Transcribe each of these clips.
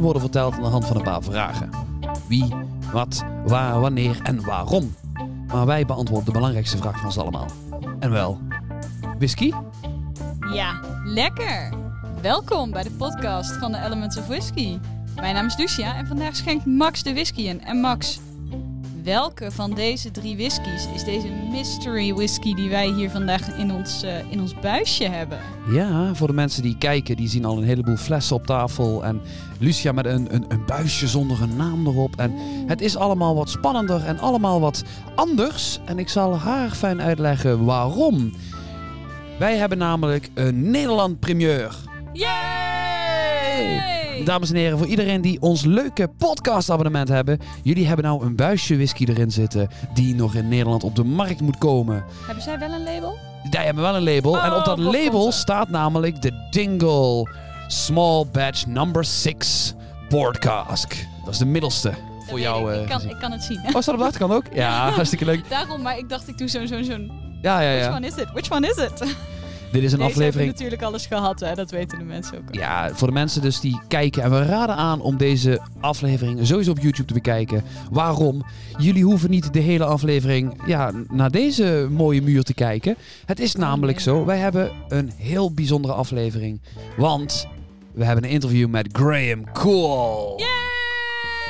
worden verteld aan de hand van een paar vragen. Wie, wat, waar, wanneer en waarom. Maar wij beantwoorden de belangrijkste vraag van ons allemaal. En wel, whisky? Ja, lekker! Welkom bij de podcast van de Elements of Whisky. Mijn naam is Lucia en vandaag schenkt Max de whisky in. En Max, welke van deze drie whiskies is deze mystery whisky die wij hier vandaag in ons, eh, in ons buisje hebben? Ja, voor de mensen die kijken, die zien al een heleboel flessen op tafel. En Lucia met een, een, een buisje zonder een naam erop. En het is allemaal wat spannender en allemaal wat anders. En ik zal haar fijn uitleggen waarom. Wij hebben namelijk een Nederland primeur. Yay! Dames en heren, voor iedereen die ons leuke podcastabonnement hebben. Jullie hebben nou een buisje whisky erin zitten die nog in Nederland op de markt moet komen. Hebben zij wel een label? Wij hebben wel een label. Oh, en op dat God, label staat namelijk de Dingle Small Batch Number 6 Board Cask. Dat is de middelste voor Dat jou. ik. eh, Ik kan, ik kan het zien. Oh, staat op de achterkant ook? Ja, hartstikke leuk. Daarom, maar ik dacht ik doe zo'n zo'n zo'n. Ja, ja, Which ja. one is it? Which one is it? Dit is een Deze aflevering. hebben natuurlijk alles gehad, hè? dat weten de mensen ook. al. Ja, voor de mensen dus die kijken. En we raden aan om deze aflevering sowieso op YouTube te bekijken. Waarom? Jullie hoeven niet de hele aflevering ja, naar deze mooie muur te kijken. Het is namelijk zo, wij hebben een heel bijzondere aflevering. Want we hebben een interview met Graham Cool.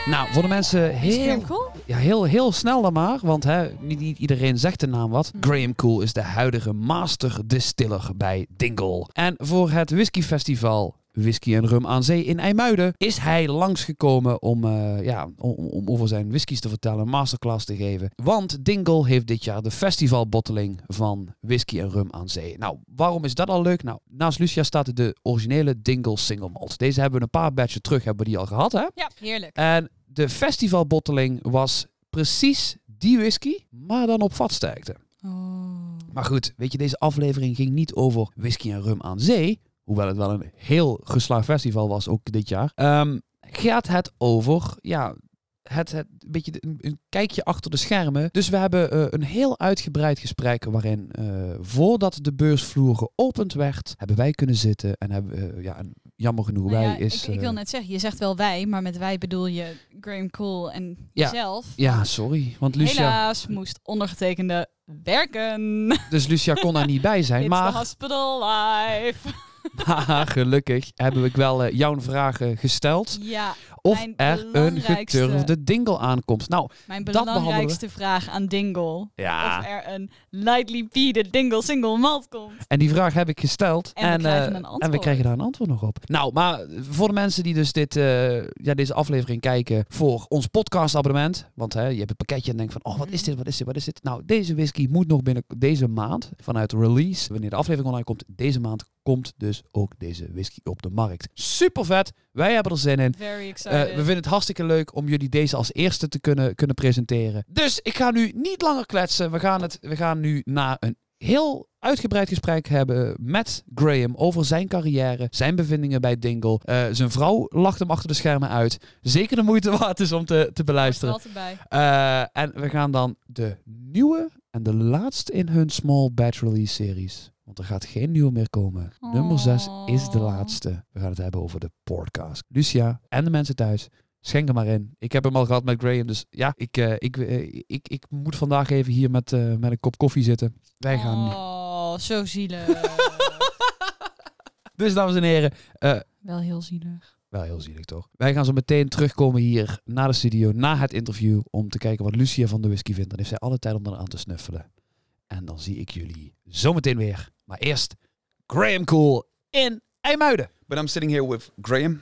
Nou, voor de mensen Is heel, Graham cool? Ja, heel, heel snel dan maar, want hè, niet, niet iedereen zegt de naam wat. Hm. Graham Cool is de huidige master distiller bij Dingle. En voor het whiskyfestival Whisky en Rum aan Zee in IJmuiden is hij langsgekomen om, eh, ja, om, om over zijn whiskies te vertellen, een masterclass te geven. Want Dingle heeft dit jaar de festivalbotteling van Whisky en Rum aan Zee. Nou, waarom is dat al leuk? Nou, naast Lucia staat de originele Dingle Single Malt. Deze hebben we een paar batchen terug hebben we die al gehad, hè? Ja, heerlijk. En de festivalbotteling was precies die whisky, maar dan op vatsterkte. Oh. Maar goed, weet je, deze aflevering ging niet over whisky en rum aan zee. Hoewel het wel een heel geslaagd festival was, ook dit jaar. Ehm, gaat het over, ja, het, het een beetje de- een, een kijkje achter de schermen. Dus we hebben eh, een heel uitgebreid gesprek waarin, eh, voordat de beursvloer geopend werd, hebben wij kunnen zitten en hebben, eh, ja, en jammer genoeg, Nou wij is... ik, ik wil eh, net zeggen, je zegt wel wij, maar met wij bedoel je Graham Cole en Ja. jezelf. ja, sorry, want Lucia... Helaas moest ondergetekende werken. Dus Lucia kon daar niet bij zijn. It's Maar, the hospital life. maar gelukkig hebben we wel eh, jouw vragen gesteld. Ja, Of er een geturfde dingle aankomt. Nou, mijn we. belangrijkste vraag aan Dingle. ja. Of er een lightly peated Dingle single malt komt. En die vraag heb ik gesteld. En we krijgen eh, een En we krijgen daar een antwoord nog op. Nou, maar voor de mensen die dus dit, eh, ja, deze aflevering kijken voor ons podcastabonnement. Want hè, je hebt het pakketje en denkt van, oh, wat is dit, wat is dit, wat is dit? Nou, deze whisky moet nog binnen deze maand vanuit release. Wanneer de aflevering online komt, deze maand komt dus ook deze whisky op de markt. Super vet. Wij hebben er zin in. Very Eh, we vinden het hartstikke leuk om jullie deze als eerste te kunnen, kunnen presenteren. Dus ik ga nu niet langer kletsen. We gaan, het, we gaan nu naar een heel uitgebreid gesprek hebben met Graham over zijn carrière, zijn bevindingen bij Dingle. Eh, zijn vrouw lacht hem achter de schermen uit. Zeker de moeite waard is om te, te beluisteren. Altijd bij. Eh, en we gaan dan de nieuwe en de laatste in hun small batch release series. Want er gaat geen nieuwe meer komen. Nummer 6 is de Oh. laatste. We gaan het hebben over de podcast. Lucia en de mensen thuis. Schenk hem maar in. Ik heb hem al gehad met Graham. Dus ja, ik, eh, ik, eh, ik, ik moet vandaag even hier met, eh, met een kop koffie zitten. Wij gaan. Oh, zo zielig. Dus dames en heren, Wel heel zielig. wel heel zielig toch? Wij gaan zo meteen terugkomen hier naar de studio, na het interview, om te kijken wat Lucia van de whisky vindt. Dan heeft zij alle tijd om eraan te snuffelen. En dan zie ik jullie zometeen weer. Maar eerst Graham Coull in IJmuiden. But I'm sitting here with Graham.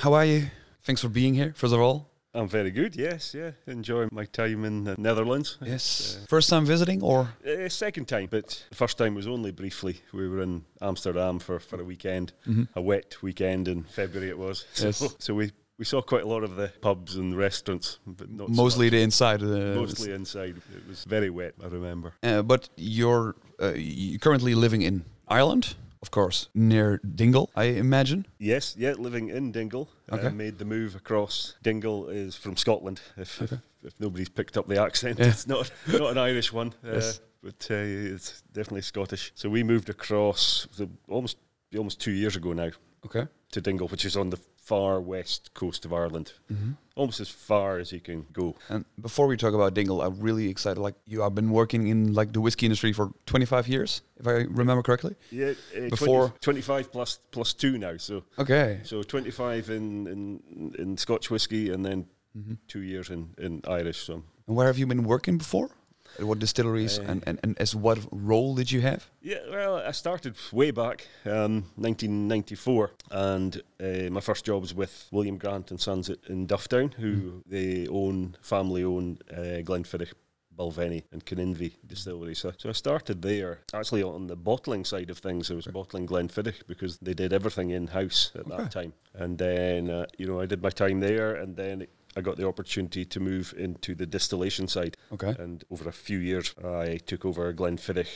How are you? Thanks for being here, first of all. I'm very good. Yes, yeah. Enjoy my time in the Netherlands. Yes. Uh, First time visiting, or uh, second time, but the first time was only briefly. We were in Amsterdam for, for a weekend, Mhm. a wet weekend in February it was. So, so we, we saw quite a lot of the pubs and restaurants, but not so mostly much. the inside? Uh, mostly inside. It was very wet. I remember. Uh, but you're uh, you're currently living in Ireland, of course, near Dingle, I imagine. Yes, yeah, living in Dingle. Okay. Uh, made the move across. Dingle is from Scotland. If, Okay. if, if nobody's picked up the accent, Yeah. it's not not an Irish one, uh, Yes. but uh, it's definitely Scottish. So we moved across the, almost almost two years ago now Okay. to Dingle, which is on the far west coast of Ireland, Mm-hmm. almost as far as you can go. And before we talk about Dingle, I'm really excited. Like you I've been working in like the whiskey industry for 25 years, if I remember correctly. Yeah, uh, Before- 20 25 plus plus two now. So Okay. so 25 in in, in Scotch whiskey, and then Mm-hmm. two years in, in Irish. So And where have you been working before? At what distilleries Uh, and, and, and as what role did you have? yeah, well, I started way back, um, 1994, and uh, my first job was with William Grant and Sons in Dufftown, who they own family own uh, Glenfiddich. Balvenie and Kininvie distillery. So, so I started there. Actually, on the bottling side of things, I was bottling Glenfiddich because they did everything in house at Okay. that time. And then, uh, you know, I did my time there, and then I got the opportunity to move into the distillation side. Okay. And over a few years, I took over Glenfiddich,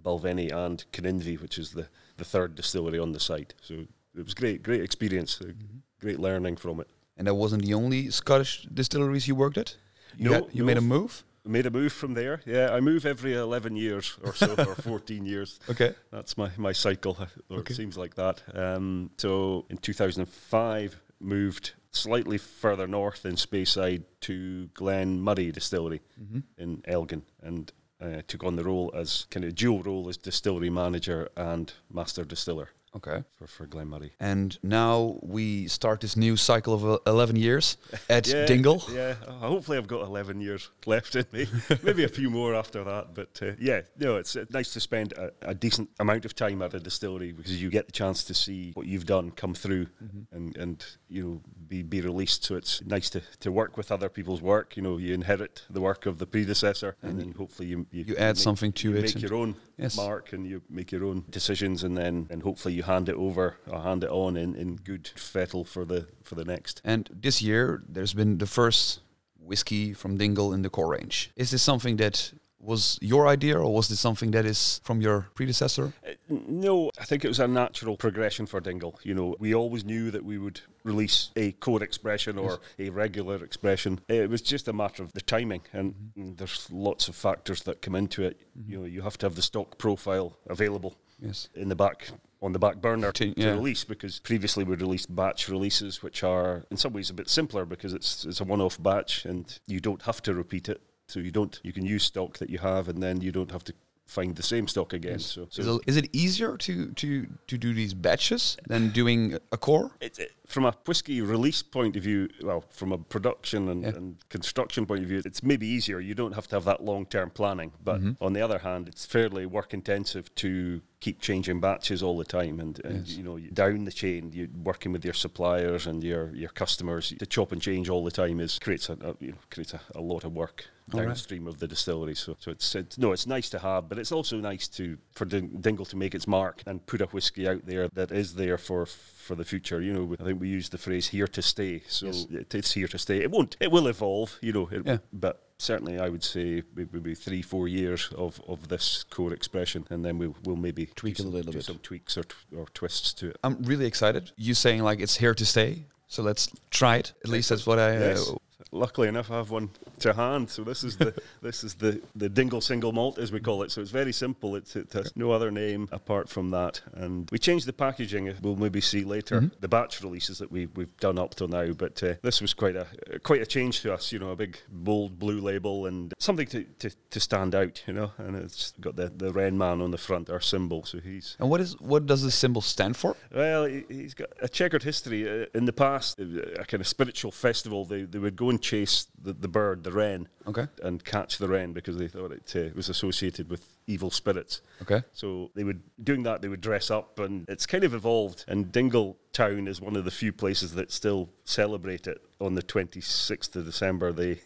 Balvenie, and Kininvie, which is the, the third distillery on the site. So it was great, great experience, uh, great learning from it. And that wasn't the only Scottish distilleries you worked at? You, No, had- you no. made a move? Made a move from there. Yeah, I move every 11 years or so, or 14 years. Okay. That's my, my cycle, or Okay. it seems like that. Um, so in 2005, moved slightly further north in Speyside to Glen Moray Distillery Mm-hmm. in Elgin and uh, took on the role as kind of dual role as distillery manager and master distiller Okay. for, for Glen Moray. And now we start this new cycle of uh, 11 years at Yeah, Dingle. Yeah, uh, hopefully I've got 11 years left in me. Maybe a few more after that. But uh, yeah, no, it's uh, nice to spend a, a decent amount of time at a distillery because you get the chance to see what you've done come through Mm-hmm. and, and you know be, be released. So it's nice to, to work with other people's work. You know, you inherit the work of the predecessor and, then hopefully you, you, You add make- something to you it Make your own Yes. mark and you make your own decisions and then and hopefully you hand it over or hand it on in, in good fettle for the for the next. And this year, there's been the first whiskey from Dingle in the core range. Is this something that was your idea, or was this something that is from your predecessor? Uh, No, I think it was a natural progression for Dingle. You know, we always knew that we would release a core expression or a regular expression. It was just a matter of the timing, and mm, there's lots of factors that come into it. You know, you have to have the stock profile available Yes. in the back on the back burner To- to, release because previously we released batch releases which are in some ways a bit simpler because it's it's a one-off batch and you don't have to repeat it. So you don't you can use stock that you have and then you don't have to find the same stock again so, so Is it, is it easier to, to, to do these batches than doing a core? it's it, from a whiskey release point of view, well, from a production and, Yeah. and construction point of view, it's maybe easier. You don't have to have that long term planning. But Mm-hmm. on the other hand, it's fairly work intensive to keep changing batches all the time. And, and Yes. you know, down the chain, you're working with your suppliers and your, your customers. To chop and change all the time is creates a, a you know creates a, a lot of work All right. downstream of the distillery. So, so it's, it's no, it's nice to have, but it's also nice to for Ding- Dingle to make its mark and put a whiskey out there that is there for for the future. You know, I think we use the phrase "here to stay," so Yes. it, it's here to stay. It won't. It will evolve. You know, it, Yeah. but. Certainly, I would say maybe three, four years of, of this core expression, and then we'll, we'll maybe Tweak it a little bit. some tweaks or, t- or twists to it. I'm really excited. You saying like it's here to stay. So let's try it. At least that's what I. Uh, Yes. Luckily enough, I have one to hand. So this is the this is the, the Dingle single malt as we call it. So it's very simple. It's, it has no other name apart from that. And we changed the packaging. We'll maybe see later Mhm. the batch releases that we we've done up till now. But uh, this was quite a quite a change to us. You know, a big bold blue label and something to, to, to stand out. You know, and it's got the the Wren man on the front, our symbol. So he's and what is what does the symbol stand for? well, he- he's got a checkered history. Uh, In the past, uh, a kind of spiritual festival, they, they would go and chase the, the bird, the wren, Okay. and catch the wren because they thought it uh, was associated with evil spirits. Okay. So they would doing that. They would dress up, and it's kind of evolved. And Dingle Town is one of the few places that still celebrate it on the 26th of December. They they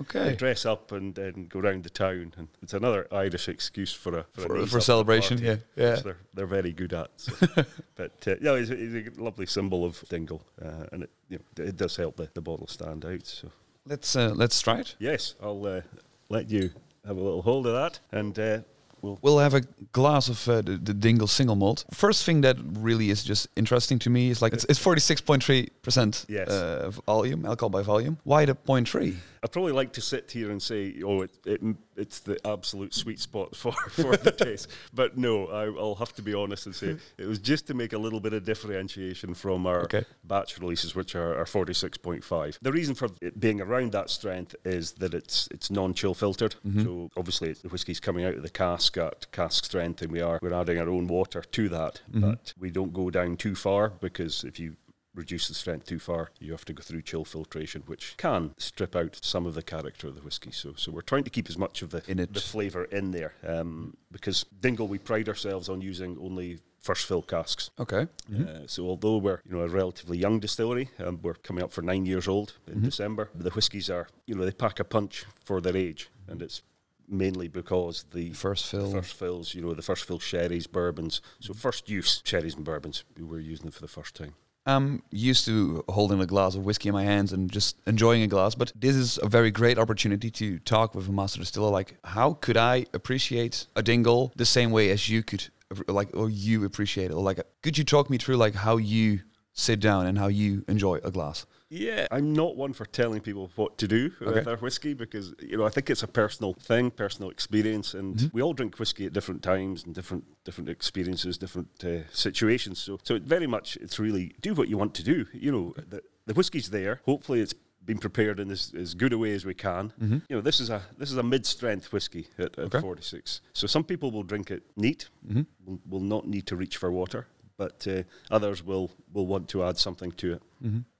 Okay. dress up and then go round the town, and it's another Irish excuse for a for, a For, nice for celebration. party Yeah. Yeah. which they're, they're very good at. So. but uh, yeah, it's, a- it's a lovely symbol of Dingle, uh, and it, you know, it does help the, the bottle stand out. So Let's uh, let's try it. yes, I'll uh, let you have a little hold of that, and uh, we'll. We'll have a glass of uh, the, the Dingle single malt. First thing that really is just interesting to me is like it's, it's 46.3 percent Yes. uh, volume, alcohol by volume. Why the point three? I'd probably like to sit here and say, oh, it, it, it's the absolute sweet spot for, for the taste. But no, I, I'll have to be honest and say it was just to make a little bit of differentiation from our Okay. batch releases, which are, are 46.5. The reason for it being around that strength is that it's it's non-chill filtered. Mm-hmm. So obviously the whiskey's coming out of the cask at cask strength, and we are we're adding our own water to that, mm-hmm. but we don't go down too far because if you reduce the strength too far, you have to go through chill filtration, which can strip out some of the character of the whiskey. So, so we're trying to keep as much of the In it. the flavour in there, um, because Dingle we pride ourselves on using only first fill casks. Okay. Uh, so although we're you know a relatively young distillery, um, we're coming up for nine years old in December. The whiskies are you know they pack a punch for their age, and it's mainly because the First fill. first fills, you know, the first fill sherries, bourbons. So first use sherries and bourbons. We were using them for the first time. I'm used to holding a glass of whiskey in my hands and just enjoying a glass, but this is a very great opportunity to talk with a master distiller. Like, how could I appreciate a dingle the same way as you could, like, or you appreciate it? Or like, could you talk me through like how you sit down and how you enjoy a glass? Yeah, I'm not one for telling people what to do Okay. with their whiskey because you know I think it's a personal thing, personal experience, and we all drink whiskey at different times and different different experiences, different uh, situations. So, so it very much it's really do what you want to do. You know, the, the whiskey's there. Hopefully, it's been prepared in as, as good a way as we can. You know, this is a this is a mid-strength whiskey at, at Okay. 46. So some people will drink it neat, will, will not need to reach for water, but uh, others will will want to add something to it.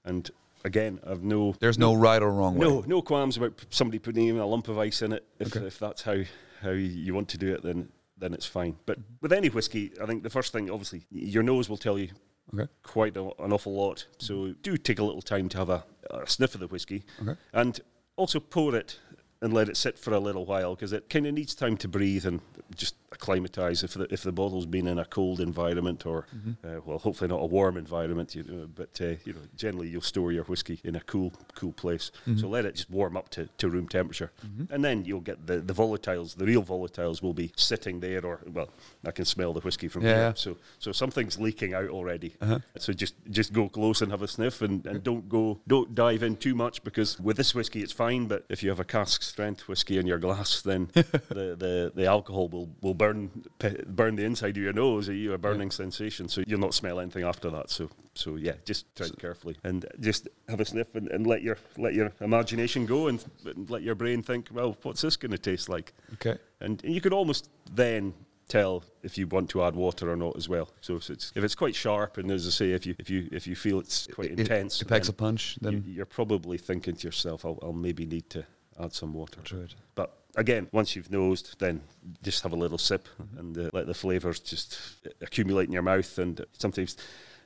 And again, I've no There's no right or wrong way. no no qualms about somebody putting even a lump of ice in it. If, Okay. if that's how how you want to do it, then then it's fine. But with any whiskey, I think the first thing, obviously, your nose will tell you Okay. quite a, an awful lot. So do take a little time to have a, a sniff of the whiskey, Okay. and also pour it and let it sit for a little while because it kind of needs time to breathe and just acclimatise. If the if the bottle's been in a cold environment or uh, well, hopefully not a warm environment, you know, but uh, you know, generally you'll store your whiskey in a cool cool place. So let it just warm up to, to room temperature, and then you'll get the the volatiles. The real volatiles will be sitting there, or well, I can smell the whiskey from Yeah, here. So so something's leaking out already. Uh-huh. So just just go close and have a sniff, and, and don't go don't dive in too much because with this whiskey it's fine, but if you have a cask strength whiskey in your glass, then the, the, the alcohol will, will burn burn the inside of your nose, eh? you a burning sensation. So you'll not smell anything after that. So so yeah, just tread carefully and just have a sniff and, and let your let your imagination go and, and let your brain think, well, what's this going to taste like? Okay. and you could almost then tell if you want to add water or not as well. So if it's, if it's quite sharp, and as I say, if you if you if you feel it's quite It- intense, It, packs a then punch. Then you, you're probably thinking to yourself, I'll, I'll maybe need to add some water. It. But again, once you've nosed, then just have a little sip Mm-hmm. and uh, let the flavours just accumulate in your mouth. And sometimes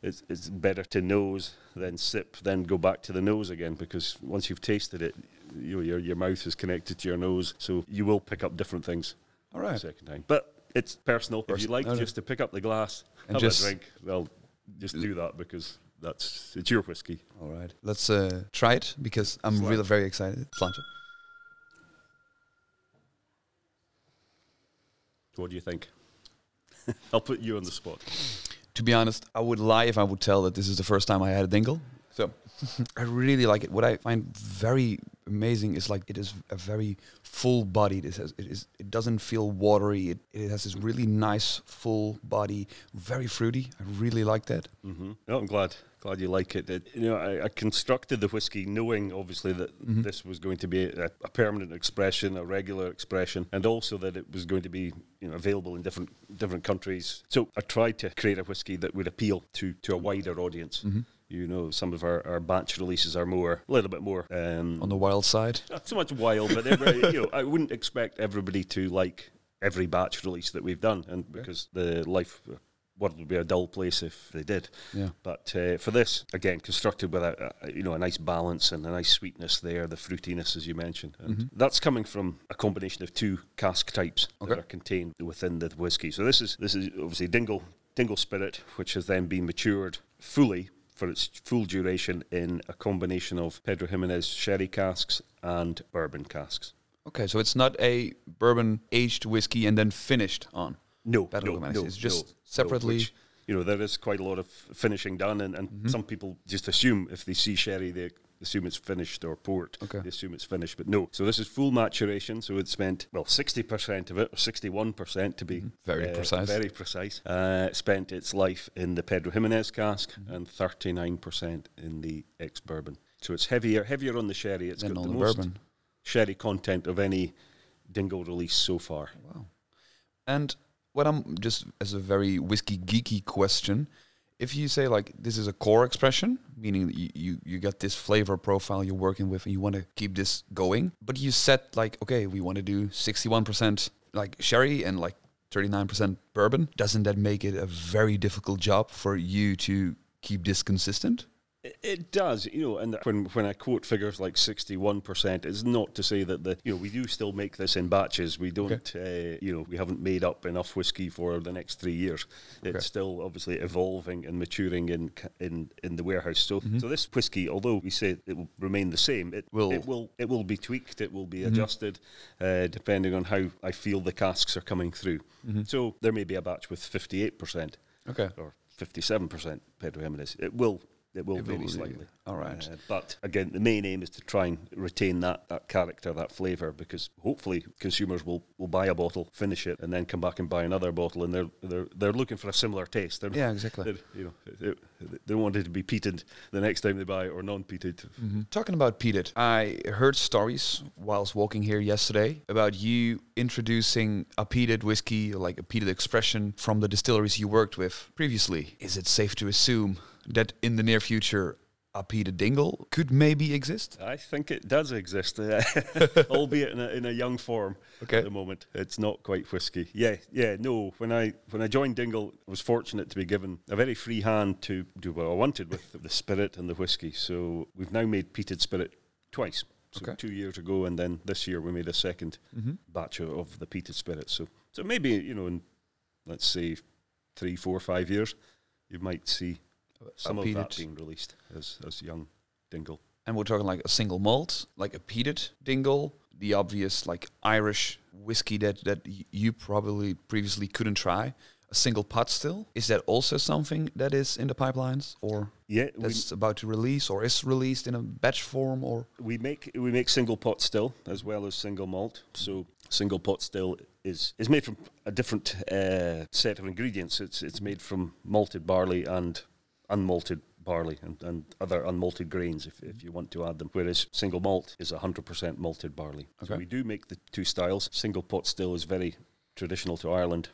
it's, it's better to nose than sip, then go back to the nose again because once you've tasted it, you know, your your mouth is connected to your nose, so you will pick up different things All right. second time. But it's personal. If you Personal. like just to pick up the glass, And have just- a drink, well, just do that because that's it's your whiskey. All right. Let's uh, try it because I'm really very excited. Sláinte. What do you think? I'll put you on the spot. To be honest, I would lie if I would tell that this is the first time I had a dingle. So I really like it. What I find very amazing is like it is a very full bodied. It has it is it doesn't feel watery. It, it has this really nice full body, very fruity. I really like that. Mm-hmm. No, I'm glad. Glad you like it. It- you know, I, I constructed the whiskey knowing, obviously, that this was going to be a, a permanent expression, a regular expression, and also that it was going to be, you know, available in different different countries. So I tried to create a whiskey that would appeal to to a wider audience. You know, some of our, our batch releases are more, a little bit more um, On the wild side. not so much wild, but you know, I wouldn't expect everybody to like every batch release that we've done, and because the life world would be a dull place if they did. Yeah. But uh, for this, again, constructed with a, a you know a nice balance and a nice sweetness there, the fruitiness as you mentioned, and that's coming from a combination of two cask types Okay. that are contained within the whiskey. So this is this is obviously Dingle Dingle Spirit, which has then been matured fully for its full duration in a combination of Pedro Jimenez sherry casks and bourbon casks. Okay, so it's not a bourbon aged whiskey and then finished on. No, Pedro no, Jimenez. no, It's just no, separately- No, which, you know, there is quite a lot of finishing done, and, and mm-hmm. some people just assume if they see sherry, they assume it's finished or port. Okay. They assume it's finished, but no. So this is full maturation. So it's spent well, sixty percent of it, or sixty-one percent to be Mm-hmm. Very uh, precise. Very precise. Uh, spent its life in the Pedro Jimenez cask Mm-hmm. and thirty-nine percent in the ex bourbon. So it's heavier, heavier on the sherry. It's Then got the, the most bourbon. sherry content of any dingle release so far. Wow. And what I'm just as a very whiskey geeky question, if you say like this is a core expression, meaning you, you, you got this flavor profile you're working with and you want to keep this going, but you set like, okay, we want to do 61% like sherry and like 39% bourbon, doesn't that make it a very difficult job for you to keep this consistent? It, does, you know, and when when I quote figures like sixty-one percent, it's not to say that the you know we do still make this in batches. We don't, uh, you know, we haven't made up enough whiskey for the next three years. It's Okay. still obviously evolving and maturing in in in the warehouse. So Mhm. so this whiskey, although we say it will remain the same, it Will- it will it will be tweaked. It will be Mhm. adjusted uh, depending on how I feel the casks are coming through. Mm-hmm. So there may be a batch with fifty-eight percent Okay. or fifty-seven percent Pedro Jimenez. It will. It will It vary will, slightly. All right. Uh, but again, the main aim is to try and retain that, that character, that flavour, because hopefully consumers will, will buy a bottle, finish it, and then come back and buy another bottle, and they're they're, they're looking for a similar taste. They're, yeah, exactly. you know, they, they want it to be peated the next time they buy or non-peated. Mhm. Talking about peated, I heard stories whilst walking here yesterday about you introducing a peated whiskey, like a peated expression from the distilleries you worked with previously. Is it safe to assume that in the near future a peated dingle could maybe exist? I think it does exist, albeit in a, in a young form Okay. at the moment. It's not quite whiskey. Yeah, yeah, no. When I when I joined Dingle, I was fortunate to be given a very free hand to do what I wanted with the spirit and the whiskey. So we've now made peated spirit twice. So Okay. two years ago, and then this year we made a second Mm-hmm. batch of, of the peated spirit. So so maybe you know in let's say three, four, five years, you might see some of that being released as as young Dingle. And we're talking like a single malt, like a peated dingle, the obvious like Irish whiskey that that y- you probably previously couldn't try. A single pot still. Is that also something that is in the pipelines or Yeah, that's about to release or is released in a batch form or We make we make single pot still as well as single malt. So single pot still is is made from a different uh, set of ingredients. It's it's made from malted barley and unmalted barley and, and other unmalted grains if, if you want to add them. Whereas single malt is 100% malted barley. So Okay. we do make the two styles. Single pot still is very traditional to Ireland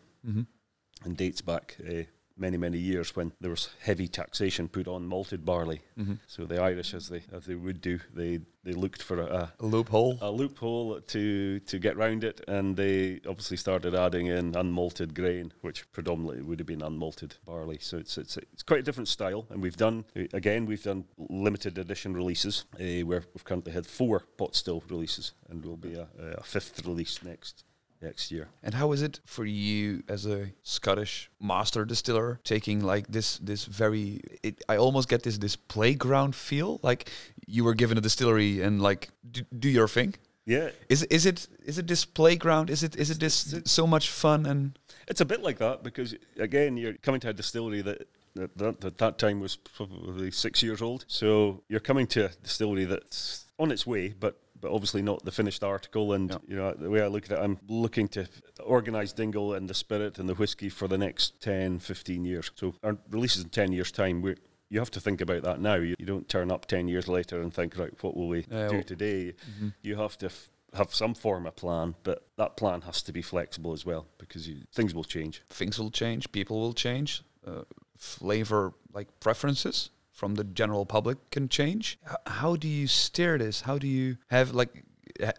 and dates back uh, many many years when there was heavy taxation put on malted barley. So the Irish, as they as they would do, they they looked for a, a loophole. a loophole to to get round it, and they obviously started adding in unmalted grain, which predominantly would have been unmalted barley. So it's it's it's quite a different style, and we've done again we've done limited edition releases uh, where we've currently had four pot still releases, and will be a, a fifth release next next year. And how is it for you as a Scottish master distiller taking like this this very it, I almost get this this playground feel like you were given a distillery and like do, do your thing. Yeah, Is is it is it this playground? Is it is it this so much fun and It's a bit like that because again, you're coming to a distillery that that, that, that time was probably six years old. So you're coming to a distillery that's on its way, but but obviously not the finished article. And Yeah. you know the way I look at it, I'm looking to organise Dingle and the spirit and the whiskey for the next 10, 15 years. So our releases in ten years' time. We're you have to think about that now. You, you don't turn up 10 years later and think, right, what will we Yeah, do today? You have to f- have some form of plan, but that plan has to be flexible as well because you, things will change. things will change, people will change, uh, flavor like preferences from the general public can change. How do you steer this? How do you have like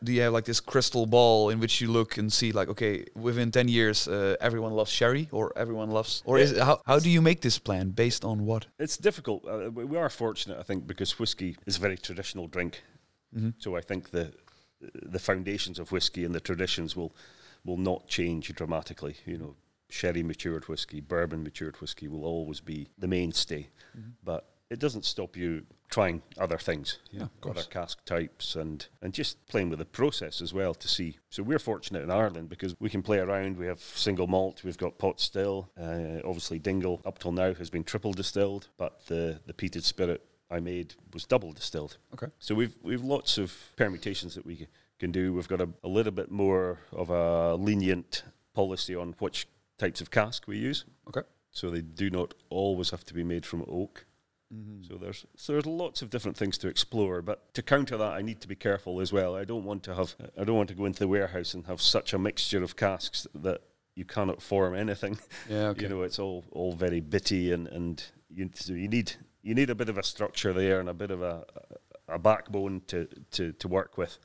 do you have like this crystal ball in which you look and see like okay within 10 years uh, everyone loves sherry or everyone loves or is it, how, how do you make this plan based on what It's difficult. Uh, we are fortunate, I think, because whiskey is a very traditional drink. Mhm. So I think the the foundations of whiskey and the traditions will will not change dramatically. You know, sherry matured whiskey, bourbon matured whiskey will always be the mainstay, but it doesn't stop you trying other things. Yeah, know, of course. Other cask types and and just playing with the process as well to see. So we're fortunate in Ireland because we can play around. We have single malt, we've got pot still. Uh, obviously, Dingle up till now has been triple distilled, but the the peated spirit I made was double distilled. Okay. So we've we've lots of permutations that we can do. We've got a, a little bit more of a lenient policy on which types of cask we use. Okay. So they do not always have to be made from oak. Mm-hmm. So there's so there's lots of different things to explore. But to counter that, I need to be careful as well. I don't want to have I don't want to go into the warehouse and have such a mixture of casks that you cannot form anything. Yeah. Okay. You know, it's all all very bitty and and you so you need you need a bit of a structure there and a bit of a a backbone to to to work with,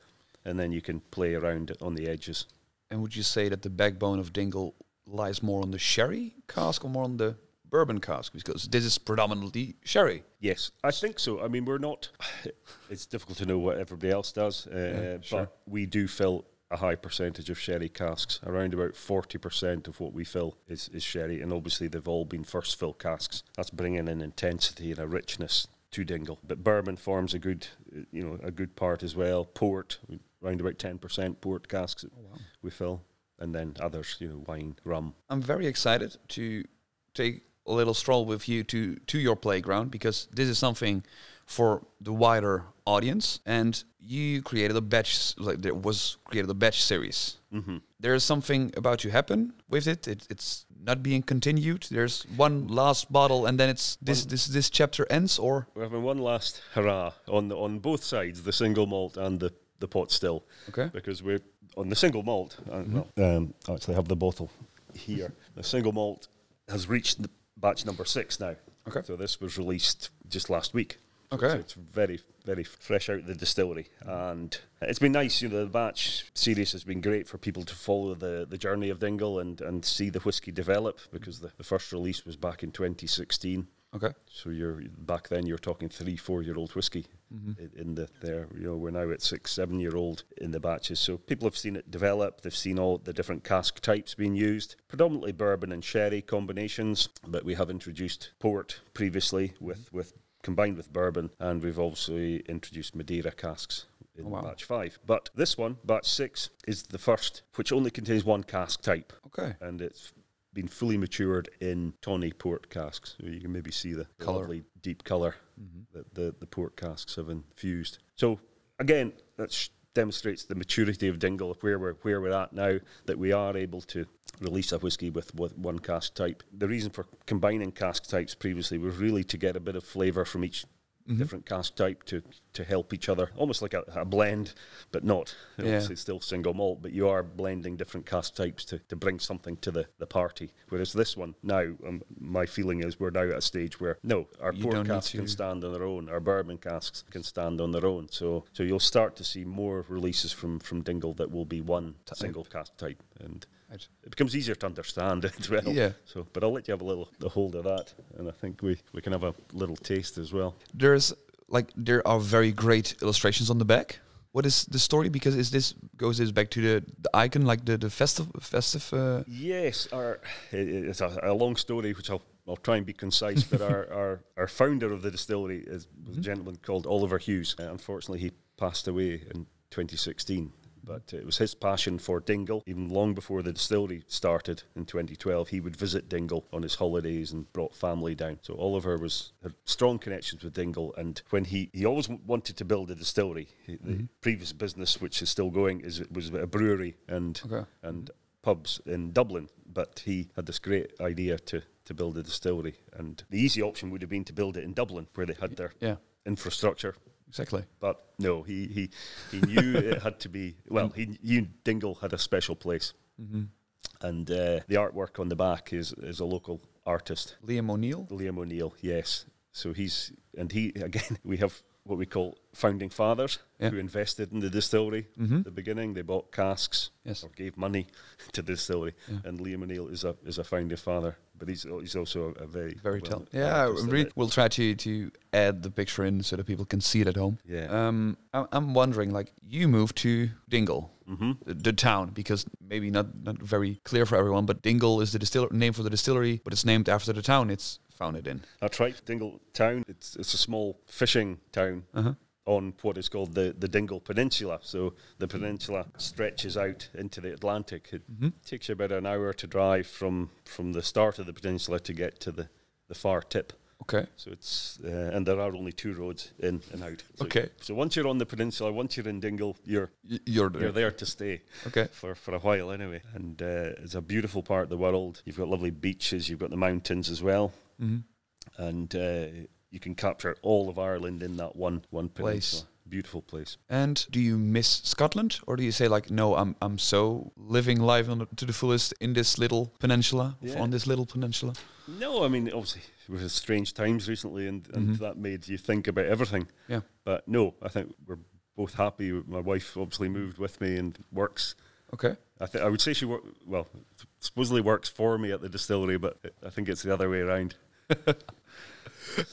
and then you can play around on the edges. And would you say that the backbone of Dingle lies more on the sherry cask or more on the bourbon cask? Because this is predominantly sherry. Yes, I think so. I mean, we're not. It's difficult to know what everybody else does, uh, Yeah, sure. but we do fill a high percentage of sherry casks. Around about forty percent of what we fill is, is sherry, and obviously they've all been first fill casks. That's bringing an intensity and a richness to Dingle. But bourbon forms a good, you know, a good part as well. Port, around about ten percent port casks that we fill, and then others, you know, wine, rum. I'm very excited to take a little stroll with you to to your playground because this is something for the wider audience and you created a batch like there was created a batch series Mm-hmm. there is something about to happen with it. it it's not being continued there's one last bottle and then it's this One- this this chapter ends or We're having one last hurrah on the, on both sides, the single malt and the, the pot still, okay because we're on the single malt. Uh, well, um, I actually have the bottle here. The single malt has reached the batch number six now. Okay. So this was released just last week. So Okay. it's, it's very, very fresh out of the distillery. And it's been nice, you know, the batch series has been great for people to follow the, the journey of Dingle and, and see the whiskey develop because the, the first release was back in 2016. Okay So you're back then you're talking three, four year old whiskey Mm-hmm. in, the there. You know, we're now at six, seven year old in the batches. So people have seen it develop. They've seen all the different cask types being used, predominantly bourbon and sherry combinations. But we have introduced port previously with with combined with bourbon, and we've also introduced Madeira casks. In Oh, wow. batch five, but this one, batch six, is the first, which only contains one cask type okay and it's been fully matured in tawny port casks. You can maybe see the, Colour. lovely deep colour Mm-hmm. that the, the port casks have infused. So again, that sh- demonstrates the maturity of Dingle, where we're where we're at now, that we are able to release a whiskey with, with one cask type. The reason for combining cask types previously was really to get a bit of flavour from each Mm-hmm. different cask type to, to help each other, almost like a, a blend, but not. Yeah. Obviously, it's still single malt, but you are blending different cask types to, to bring something to the, the party. Whereas this one, now, um, my feeling is we're now at a stage where, no, our You port casks can stand on their own, our bourbon casks can stand on their own. So so you'll start to see more releases from, from Dingle that will be one Type. single cask type. And Right. it becomes easier to understand as well. Yeah. So, but I'll let you have a little the hold of that, and I think we, we can have a little taste as well. there's like there are very great illustrations on the back. What is the story? Because is this goes this back to the, the icon, like the the festive festive? Uh, Yes, our it's a, a long story, which I'll I'll try and be concise. but our, our our founder of the distillery is was a gentleman called Oliver Hughes. Uh, unfortunately, he passed away in 2016. But uh, it was his passion for Dingle. Even long before the distillery started in 2012, he would visit Dingle on his holidays and brought family down. So Oliver was had strong connections with Dingle, and when he he always wanted to build a distillery. He- The mm-hmm. previous business, which is still going, is was a brewery and Okay. and pubs in Dublin, but he had this great idea to, to build a distillery. And the easy option would have been to build it in Dublin, where they had their yeah, infrastructure. Exactly. But no, he, he, he knew it had to be, well, he knew Dingle had a special place. Mm-hmm. And uh, the artwork on the back is, is a local artist, Liam O'Neill. Liam O'Neill, yes. So he's, and he, again, we have what we call founding fathers Yeah. who invested in the distillery Mm-hmm. at the beginning. They bought casks Yes. or gave money to the distillery. Yeah. And Liam O'Neill is a is a founding father, but he's he's also a, a very Very well- tell. Yeah, we'll try to to add the picture in so that people can see it at home. yeah. Um, I- I'm wondering, like, you moved to Dingle, hmm the, the town, because maybe not not very clear for everyone, but Dingle is the distiller name for the distillery, but it's named after the town it's founded in. That's right. Dingle Town. It's it's a small fishing town Uh huh. On what is called the, the Dingle Peninsula. So the peninsula stretches out into the Atlantic. It Mm-hmm. takes you about an hour to drive from from the start of the peninsula to get to the, the far tip Okay. So it's uh, and there are only two roads in and out. So, Okay. So once you're on the peninsula, once you're in Dingle, you're Y- you're there. you're there to stay Okay. for, for a while anyway. And uh, it's a beautiful part of the world. You've got lovely beaches. You've got the mountains as well, hmm and uh, you can capture all of Ireland in that one one Place. peninsula. Beautiful place. And do you miss Scotland, or do you say like, no, I'm I'm so living life on the, to the fullest in this little peninsula, Yeah. on this little peninsula? No, I mean obviously it was strange times recently, and, and Mhm. that made you think about everything. Yeah. But no, I think we're both happy. My wife obviously moved with me and works. Okay. I think I would say she work well. Supposedly works for me at the distillery, but I think it's the other way around.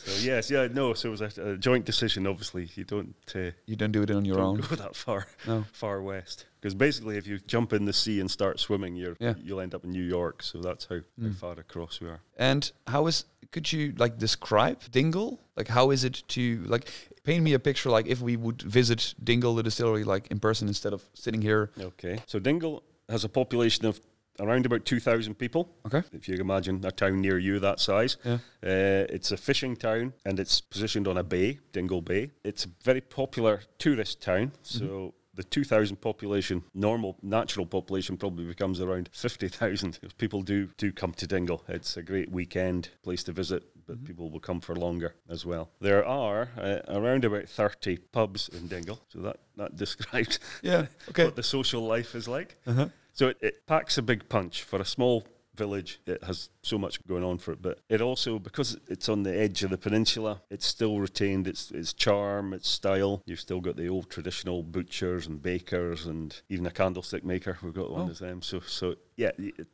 so yes, yeah, no. So it was a, a joint decision. Obviously, you don't uh, You don't do it on your own. go that far No. far west because basically, if you jump in the sea and start swimming, you're Yeah. you'll end up in New York. So that's how, how Mm. far across we are. And how is? Could you like describe Dingle? Like, how is it to like paint me a picture? Like, if we would visit Dingle, the distillery, like in person instead of sitting here. Okay. So Dingle has a population of around about 2,000 people. Okay. If you imagine a town near you that size. Yeah. Uh, it's a fishing town and it's positioned on a bay, Dingle Bay. It's a very popular tourist town. So the 2,000 population, normal natural population probably becomes around 50,000. People do, do come to Dingle. It's a great weekend place to visit, but people will come for longer as well. There are uh, around about 30 pubs in Dingle. So that, that describes Yeah. Okay. what the social life is like. Uh-huh. So it, it packs a big punch for a small village. It has so much going on for it, but it also because it's on the edge of the peninsula, it's still retained its its charm, its style. You've still got the old traditional butchers and bakers, and even a candlestick maker. We've got one Oh. of them. So so yeah, it,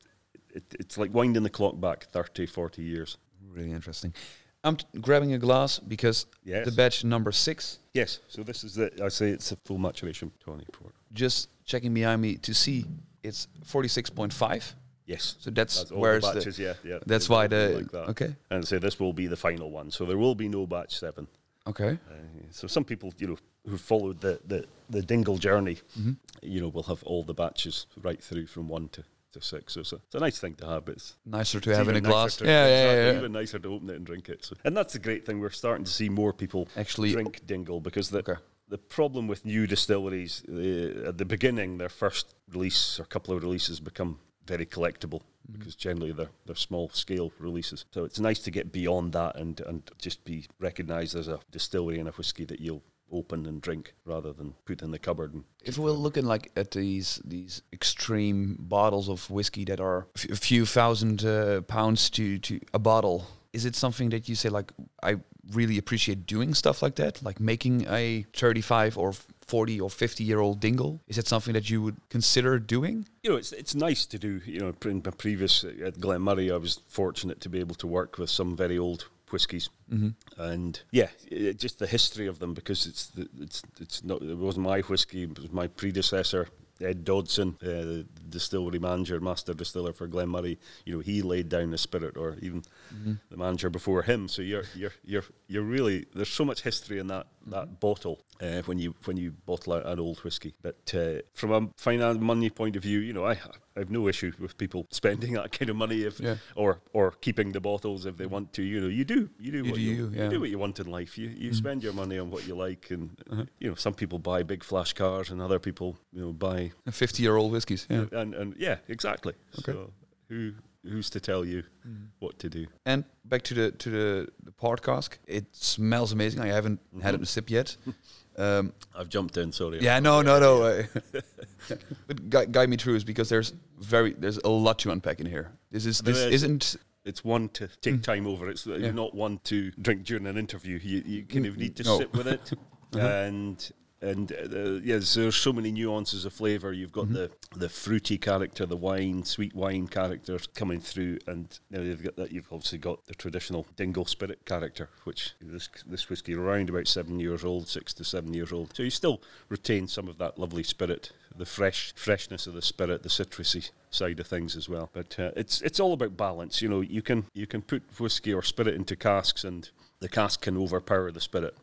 it, it's like winding the clock back 30, 40 years. Really interesting. I'm t- grabbing a glass because Yes. the batch number six. yes. So this is the I say it's a full maturation tawny port. Just checking behind me to see it's 46.5. Yes. So that's, That's all where's the the, yeah, yeah. that's why the like that. okay And so this will be the final one. So there will be no batch seven. okay Uh, so some people, you know, who followed the, the, the Dingle journey, Mhm. you know, will have all the batches right through from one to, to six. So it's a, it's a nice thing to have. But it's, nicer to it's have in a glass. to- yeah, yeah, yeah, yeah. Even nicer to open it and drink it. So, and that's the great thing. We're starting to see more people Actually, drink Dingle because the okay. The problem with new distilleries uh, at the beginning, their first release or couple of releases become very collectible Mm-hmm. because generally they're they're small scale releases. So it's nice to get beyond that and and just be recognised as a distillery and a whiskey that you'll open and drink rather than put in the cupboard. And If we're looking like at these these extreme bottles of whiskey that are a few thousand uh, pounds to to a bottle, is it something that you say like I really appreciate doing stuff like that, like making a 35 or 40 or 50 year old dingle? Is that something that you would consider doing? you know, it's it's nice to do. You know, in my previous uh, at Glen Moray, I was fortunate to be able to work with some very old whiskies. Mm-hmm. and yeah, it, just the history of them because it's the, it's it's not it wasn't my whiskey, it was my predecessor. Ed Dodson, uh, the distillery manager, master distiller for Glen Moray, you know, he laid down the spirit, or even Mm-hmm. the manager before him. So you're you're you're you're really there's so much history in that that bottle uh, when you when you bottle out an old whiskey. But uh, from a finance money point of view, you know, I I have no issue with people spending that kind of money if Yeah. or or keeping the bottles if they want to. You know, you do you do You what do you, you, you do what you want in life. You you Mm. spend your money on what you like, and Uh-huh. you know some people buy big flash cars, and other people you know buy 50 year old whiskies. Yeah. And and yeah, exactly. Okay. So who who's to tell you Mm. what to do? And back to the to the, the port cask. It smells amazing. I haven't had it a sip yet. Um, I've jumped in. Sorry. yeah, no, no, no. but gui- guide me through is because there's very there's a lot to unpack in here. This is this There is. isn't It's one to take Mm. time over. It's uh, Yeah. not one to drink during an interview. You you kind of need to No. sit with it, Uh-huh. and and uh, yes, there's so many nuances of flavour. You've got Mhm. the the fruity character, the wine, sweet wine characters coming through, and you know, you've got that. You've obviously got the traditional dingle spirit character, which this this whiskey around about seven years old, six to seven years old. So you still retain some of that lovely spirit, the fresh freshness of the spirit, the citrusy side of things as well. But uh, it's it's all about balance. You know, you can you can put whiskey or spirit into casks, and the cask can overpower the spirit.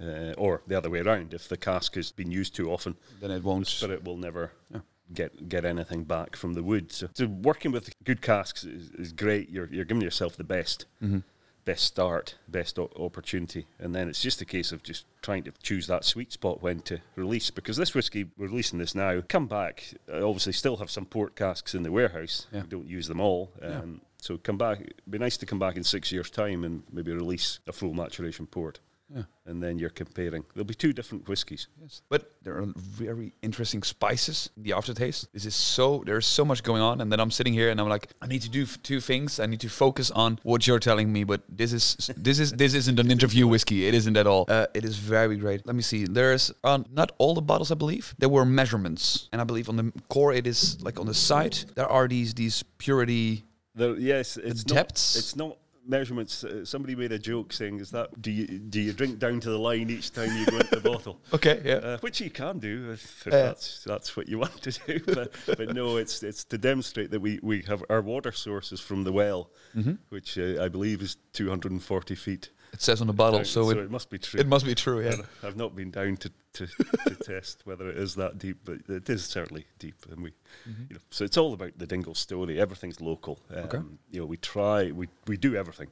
Yeah. Uh, or the other way around. If the cask has been used too often, then it won't. spirit will never Yeah. get get anything back from the wood. So, so working with good casks is, is great. You're you're giving yourself the best. Mhm. best start, best o- opportunity, and then it's just a case of just trying to choose that sweet spot when to release. Because this whiskey, we're releasing this now. Come back, uh, obviously, still have some port casks in the warehouse. Yeah. We don't use them all. Yeah. Um, So come back. It'd be nice to come back in six years' time and maybe release a full maturation port, Yeah. and then you're comparing. There'll be two different whiskies. Yes. But there are very interesting spices in the aftertaste. This is so there's so much going on, and then I'm sitting here and I'm like, I need to do f- two things. I need to focus on what you're telling me, but this is this is this isn't an interview whiskey. It isn't at all. Uh, it is very great. Let me see. There's uh, not all the bottles, I believe. There were measurements, and I believe on the core it is like on the side there are these these purity. There, yes, it's not, depths? It's not measurements. Uh, somebody made a joke saying, "Is that do you do you drink down to the line each time you go into the bottle?" Okay, yeah. Uh, which you can do if, if Uh, that's that's what you want to do. But, but no, it's it's to demonstrate that we, we have our water sources from the well, which uh, I believe is 240 feet. It says on the bottle, down, so, it, it must be true. it must be true. Yeah. I've not been down to, to, to test whether it is that deep, but it is certainly deep. And we, you know, so it's all about the Dingle story. Everything's local. Um, Okay. You know, we try, we, we do everything.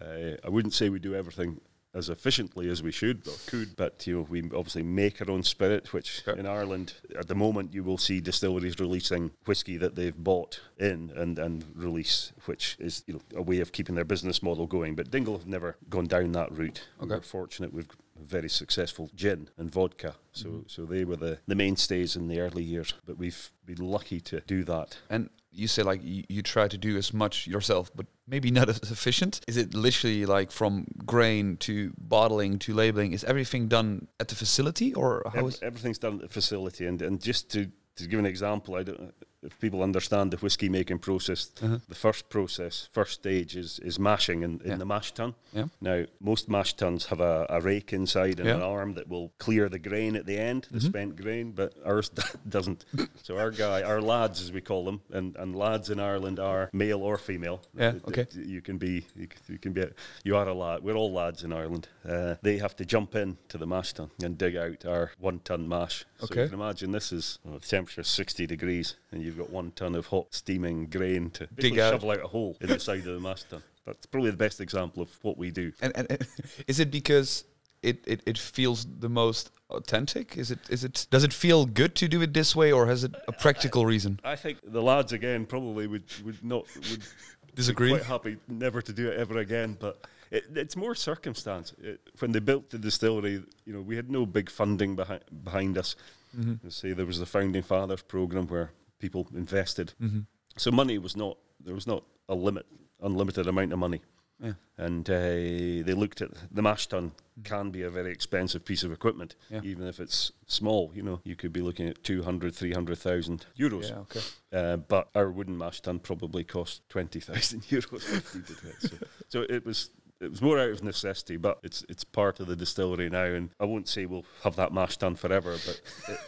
Uh, I wouldn't say we do everything as efficiently as we should or could, but you know, we obviously make our own spirit, which Okay. in Ireland at the moment you will see distilleries releasing whiskey that they've bought in and, and release, which is you know a way of keeping their business model going. But Dingle have never gone down that route. Okay. We're fortunate we've very successful gin and vodka. So Mm-hmm. so they were the, the mainstays in the early years. But we've been lucky to do that. And you say like you, you try to do as much yourself, but maybe not as efficient. Is it literally like from grain to bottling to labeling? Is everything done at the facility, or how Ev- is? everything's done at the facility, and, and just to, to give an example, I don't, if people understand the whiskey making process, Uh-huh. the first process, first stage is, is mashing in, in Yeah. the mash tun. Yeah. Now, most mash tuns have a, a rake inside and Yeah. an arm that will clear the grain at the end, the Mhm. spent grain, but ours doesn't. so our guy, our lads as we call them, and, and lads in Ireland are male or female. Yeah, okay. You can be, you can be, a- you are a lad. We're all lads in Ireland. Uh, they have to jump in to the mash tun and dig out our one ton mash. So Okay. you can imagine this is well, the temperature is 60 degrees, and you've got one ton of hot steaming grain to dig out. shovel out a hole in the side of the mash tun. That's probably the best example of what we do. And, and, and is it because it, it, it feels the most authentic? Is it is it does it feel good to do it this way, or has it a practical reason? I think the lads again probably would, would not would be Disagree? quite happy never to do it ever again. But it, it's more circumstance. It, when they built the distillery, you know, we had no big funding behind behind us. Mm-hmm. Say there was the founding fathers program where people invested, Mm-hmm. so money was not there was not a limit, unlimited amount of money. Yeah. And uh, they looked at the mash tun can be a very expensive piece of equipment, Yeah. even if it's small. You know, you could be looking at 200, 300,000 euros. Yeah. Okay. Uh, but our wooden mash tun probably cost 20,000 euros. if did it. So, so it was it was more out of necessity, but it's it's part of the distillery now. And I won't say we'll have that mash done forever, but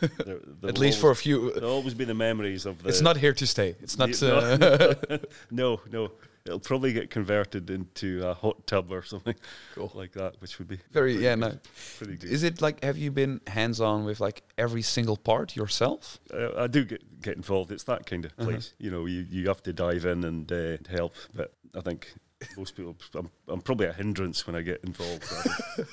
it, there, there At least for a few. there'll always be the memories of the. it's not here to stay. It's not. No. Uh, no, no. It'll probably get converted into a hot tub or something Cool. like that, which would be very. Yeah. good, No. pretty good. Is it like have you been hands on with like every single part yourself? uh, I do get get involved. It's that kind of Uh-huh. place. You know, you, you have to dive in and uh, help. But I think most people, I'm, I'm probably a hindrance when I get involved.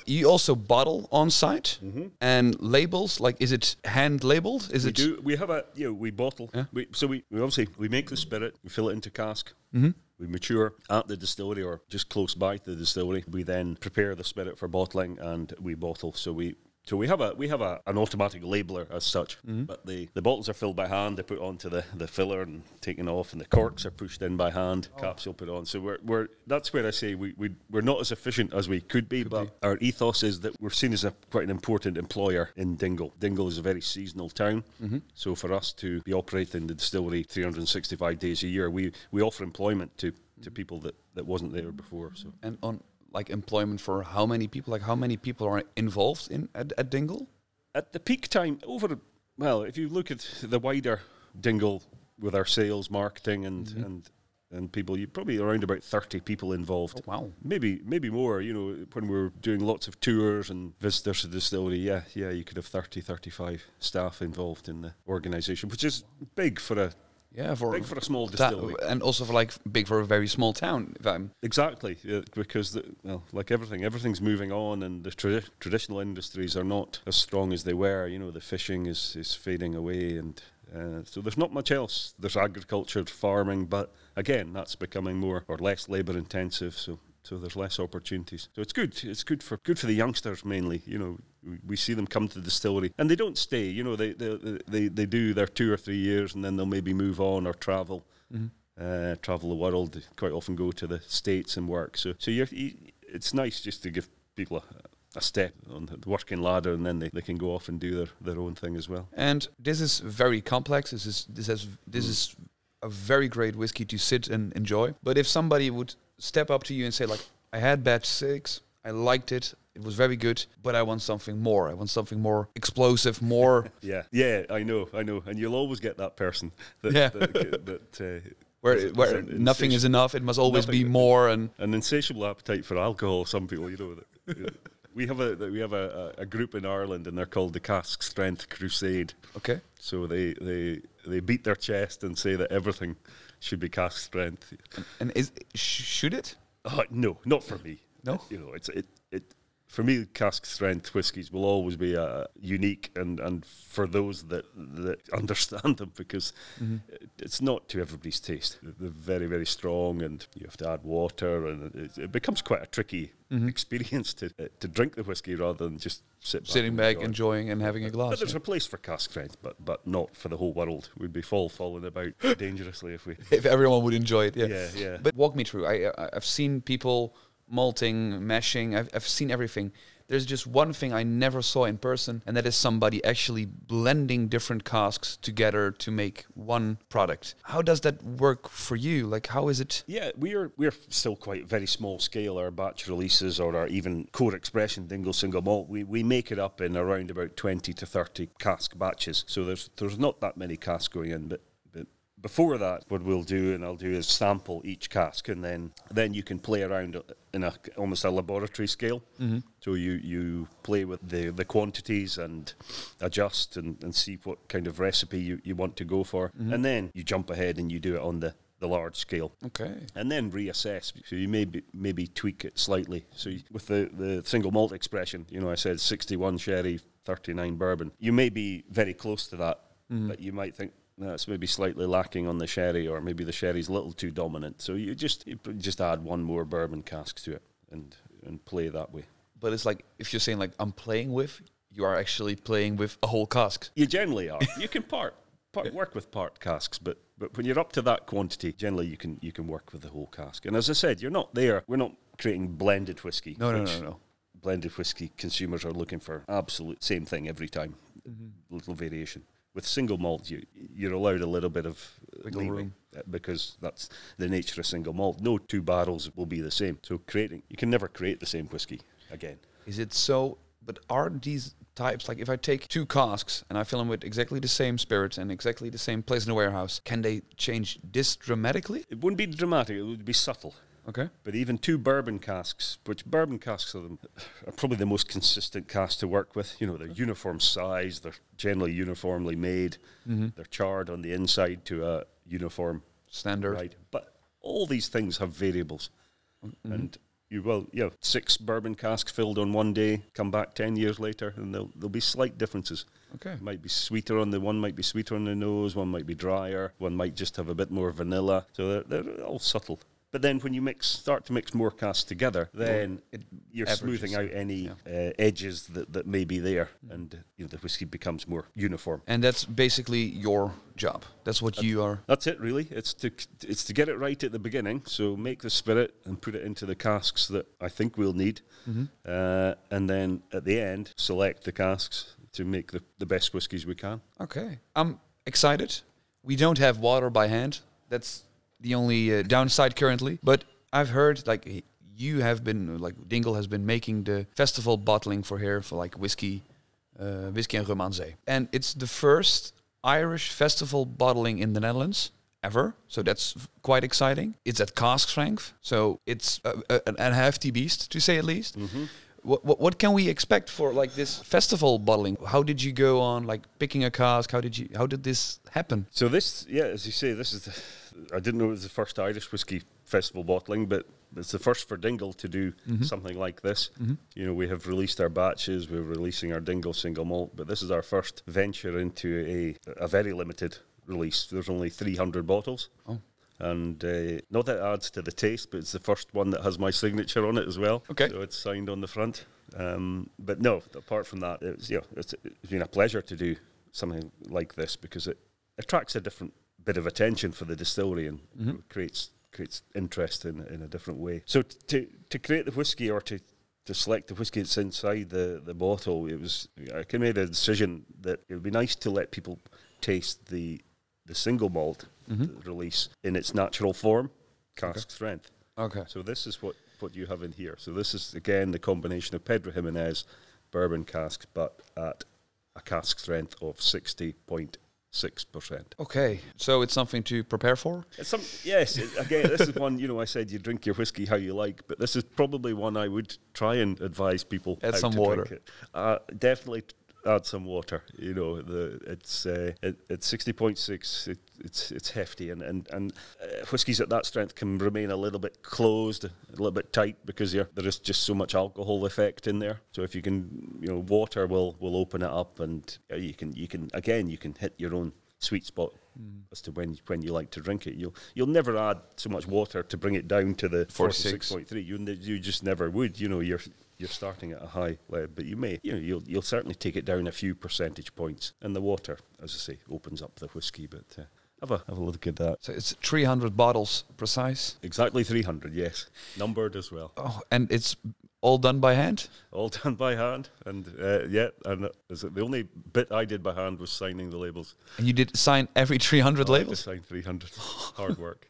You also bottle on site mm-hmm. and labels. Like, is it hand labeled? Is we it? do. We have a you know we bottle. Yeah. We, so we, we obviously we make the spirit. We fill it into cask. hmm We mature at the distillery or just close by to the distillery. We then prepare the spirit for bottling and we bottle. So we so we have a we have a, an automatic labeler as such, Mm-hmm. but the, the bottles are filled by hand. They're put onto the, the filler and taken off, and the corks are pushed in by hand. Oh. Capsule put on. So we're, we're that's where I say we, we we're not as efficient as we could be, but our ethos is that we're seen as a quite an important employer in Dingle. Dingle is a very seasonal town, Mm-hmm. so for us to be operating the distillery 365 days a year, we, we offer employment to, to people that, that wasn't there before. So And on like employment for how many people? Like how many people are involved in at, at Dingle? at the peak time, over well, if you look at the wider Dingle with our sales, marketing, and Mhm. and and people, you probably around about 30 people involved. Oh, wow. Maybe maybe more, you know, when we were doing lots of tours and visitors to the distillery, yeah, yeah, you could have 30, 35 staff involved in the organisation, which is big for a Yeah, for Big for a small distillery. and also for like big for a very small town. If I'm Exactly, yeah, because the, well, like everything, everything's moving on, and the tradi- traditional industries are not as strong as they were. You know, the fishing is is fading away, and uh, so there's not much else. There's agriculture, farming, but again, that's becoming more or less labour intensive. So. So there's less opportunities. So it's good. It's good for good for the youngsters mainly. You know, we, see them come to the distillery and they don't stay. You know, they they, they they do their two or three years and then they'll maybe move on or travel uh, travel the world. They quite often go to the states and work. So, so you're, you, it's nice just to give people a, a step on the working ladder, and then they, they can go off and do their, their own thing as well. And this is very complex. This is this has this is a very great whiskey to sit and enjoy. But if somebody would step up to you and say like, "I had batch six, I liked it, it was very good, but I want something more. I want something more explosive, more Yeah, yeah, I know, I know, and you'll always get that person that Yeah. that, that uh, where is- where is nothing is enough. It must always be more." And an insatiable appetite for alcohol. Some people, you know, that, we have a we have a, a, a group in Ireland, and they're called the Cask Strength Crusade. okay, So they, they they beat their chest and say that everything should be cask strength. and is should it? Oh, no, not for me. No? you know it's it it. For me, cask strength whiskies will always be uh, unique, and, and for those that that understand them, because it, it's not to everybody's taste. They're very very strong, and you have to add water, and it, it becomes quite a tricky experience to uh, to drink the whiskey rather than just sit back Sitting back, enjoy. enjoying and having a But glass. there's a place for cask strength, but but not for the whole world. We'd be fall falling about dangerously if we. if everyone would enjoy it, yeah. Yeah, yeah. But walk me through. I, I I've seen people malting, mashing. I've I've seen everything. There's just one thing I never saw in person, and that is somebody actually blending different casks together to make one product. How does that work for you? Like, how is it? Yeah, we're we're still quite very small scale. Our batch releases or our even core expression dingle single malt, we, we make it up in around about twenty to thirty cask batches. So there's there's not that many casks going in, but before that, what we'll do and I'll do is sample each cask, and then then you can play around in a almost a laboratory scale. Mm-hmm. So you you play with the the quantities and adjust and, and see what kind of recipe you, you want to go for, mm-hmm. and then you jump ahead and you do it on the the large scale Okay. and then reassess. So you maybe maybe tweak it slightly. So you, with the, the single malt expression, you know, I said 61 sherry, 39 bourbon. You may be very close to that, mm-hmm. but you might think that's maybe slightly lacking on the sherry, or maybe the sherry's a little too dominant. So you just you just add one more bourbon cask to it and and play that way. But it's like if you're saying like I'm playing with, you are actually playing with a whole cask. You generally are. You can part. Part, work with part casks, but but when you're up to that quantity, generally you can you can work with the whole cask. And as I said, you're not there. We're not creating blended whiskey. No, no, no, no. Blended whiskey consumers are looking for absolute same thing every time, Mm-hmm. little variation. With single malt, you you're allowed a little bit of Wiggle leeway, room. uh, because that's the nature of single malt. No two barrels will be the same. So creating, you can never create the same whiskey again. Is it so? But are these types like if I take two casks and I fill them with exactly the same spirits and exactly the same place in the warehouse, can they change this dramatically? It wouldn't be dramatic. It would be subtle. Okay. But even two bourbon casks, which bourbon casks are, the, are probably the most consistent casks to work with. You know, they're uniform size, they're generally uniformly made, mm-hmm. they're charred on the inside to a uniform Standard. right. But all these things have variables. Oh, mm-hmm. And you will, you know, six bourbon casks filled on one day, come back 10 years later, and there'll, there'll be slight differences. Okay. Might be sweeter on the one, might be sweeter on the nose, one might be drier, one might just have a bit more vanilla. So they're, they're all subtle. But then when you mix, start to mix more casks together, then it you're averages. smoothing out any uh, edges that, that may be there, and you know the whiskey becomes more uniform. And that's basically your job. That's what you are. That's it, really. It's to it's to get it right at the beginning. So make the spirit and put it into the casks that I think we'll need, uh, and then at the end select the casks to make the, the best whiskies we can. Okay. I'm excited. We don't have water by hand. That's the only uh, downside currently. But I've heard like you have been like Dingle has been making the festival bottling for here for like whiskey, uh, whiskey and rum and it's the first Irish festival bottling in the Netherlands ever. So that's quite exciting. It's at cask strength, so it's a, a, an hefty beast to say at least. What, what what can we expect for like this festival bottling? How did you go on like picking a cask? How did you how did this happen? So this, yeah, as you say, this is the. I didn't know it was the first Irish whiskey festival bottling, but it's the first for Dingle to do mm-hmm. something like this. Mm-hmm. You know, we have released our batches, we're releasing our Dingle single malt, but this is our first venture into a a very limited release. There's only 300 bottles. Oh. And uh, not that it adds to the taste, but it's the first one that has my signature on it as well. Okay. So it's signed on the front. Um, but no, apart from that, it's, you know, it's, it's been a pleasure to do something like this because it attracts a different bit of attention for the distillery and creates creates interest in in a different way. So t- to to create the whiskey or to to select the whiskey that's inside the, the bottle, it was I made a decision that it would be nice to let people taste the the single malt release in its natural form, cask strength. Okay. So this is what, what you have in here. So this is again the combination of Pedro Ximénez bourbon casks, but at a cask strength of sixty point six percent. Okay. So it's something to prepare for. It's some yes. Again, this is one. You know, I said you drink your whiskey how you like, but this is probably one I would try and advise people Add some to water. Drink it. Uh, definitely add some water. You know, the it's uh, it, it's sixty point six. It, it's it's hefty, and and and uh, whiskies at that strength can remain a little bit closed, a little bit tight because you're, there is just so much alcohol effect in there. So if you can, you know, water will will open it up, and uh, you can you can again you can hit your own sweet spot as to when when you like to drink it. You'll you'll never add so much water to bring it down to the forty six point three. You you just never would. You know you're you're starting at a high level, but you may you know you'll you'll certainly take it down a few percentage points. And the water, as I say, opens up the whiskey. But uh, have a have a look at that. So it's 300 bottles precise. Exactly three hundred. Yes, numbered as well. Oh, and it's all done by hand. All done by hand, and uh, yeah, and uh, the only bit I did by hand was signing the labels. And you did sign every 300 I had to labels. sign 300. Hard work.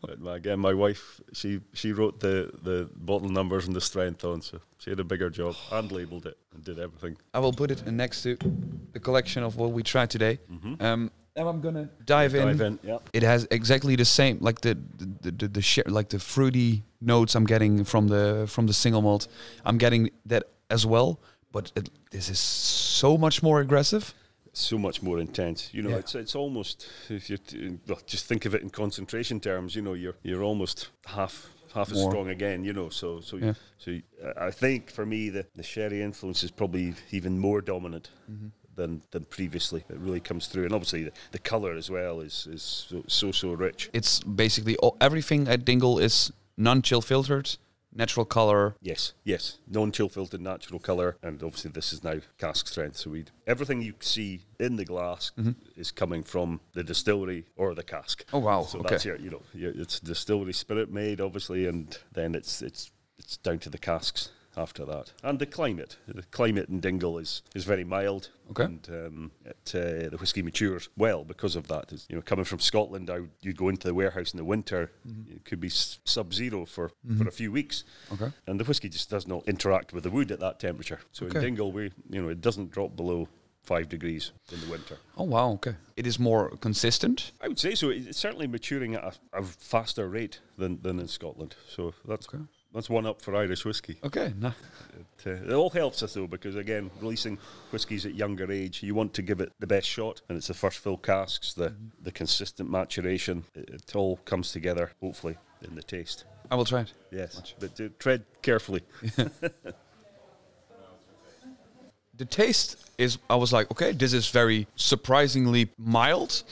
But again, my wife, she she wrote the, the bottle numbers and the strength on, so she had a bigger job and labelled it and did everything. I will put it next to the collection of what we tried today. Um, now I'm gonna dive in. Dive in, yeah. It has exactly the same, like the the the, the share, like the fruity notes I'm getting from the from the single malt. I'm getting that as well, but it, this is so much more aggressive. So much more intense. You know, Yeah. it's it's almost if you t- well, just think of it in concentration terms. You know, you're you're almost half half as strong again. You know, so so Yeah. so uh, I think for me the the sherry influence is probably even more dominant. Mm-hmm. Than, than previously, it really comes through, and obviously the, the color as well is is so so, so rich. It's basically all, everything at Dingle is non-chill filtered, natural color. Yes, yes, non-chill filtered natural color, and obviously this is now cask strength. So we everything you see in the glass mm-hmm. is coming from the distillery or the cask. Oh, wow, So okay. that's your, you know, your, it's distillery spirit made, obviously, and then it's it's it's down to the casks after that, and the climate. The climate in Dingle is is very mild. Okay. And um, it, uh, the whiskey matures well because of that. It's, you know, coming from Scotland, I, you go into the warehouse in the winter, it could be sub-zero for, for a few weeks. Okay. And the whiskey just does not interact with the wood at that temperature. So Okay. in Dingle, we you know it doesn't drop below five degrees in the winter. Oh wow, okay. It is more consistent. I would say so. It's certainly maturing at a, a faster rate than, than in Scotland. So that's Okay. That's one up for Irish whiskey. Okay, nah. It, uh, it all helps us though because again, releasing whiskies at younger age, you want to give it the best shot, and it's the first fill casks, the the consistent maturation. It, it all comes together, hopefully, in the taste. I will try it. Yes, but uh, tread carefully. the taste is I was like, okay, this is very surprisingly mild,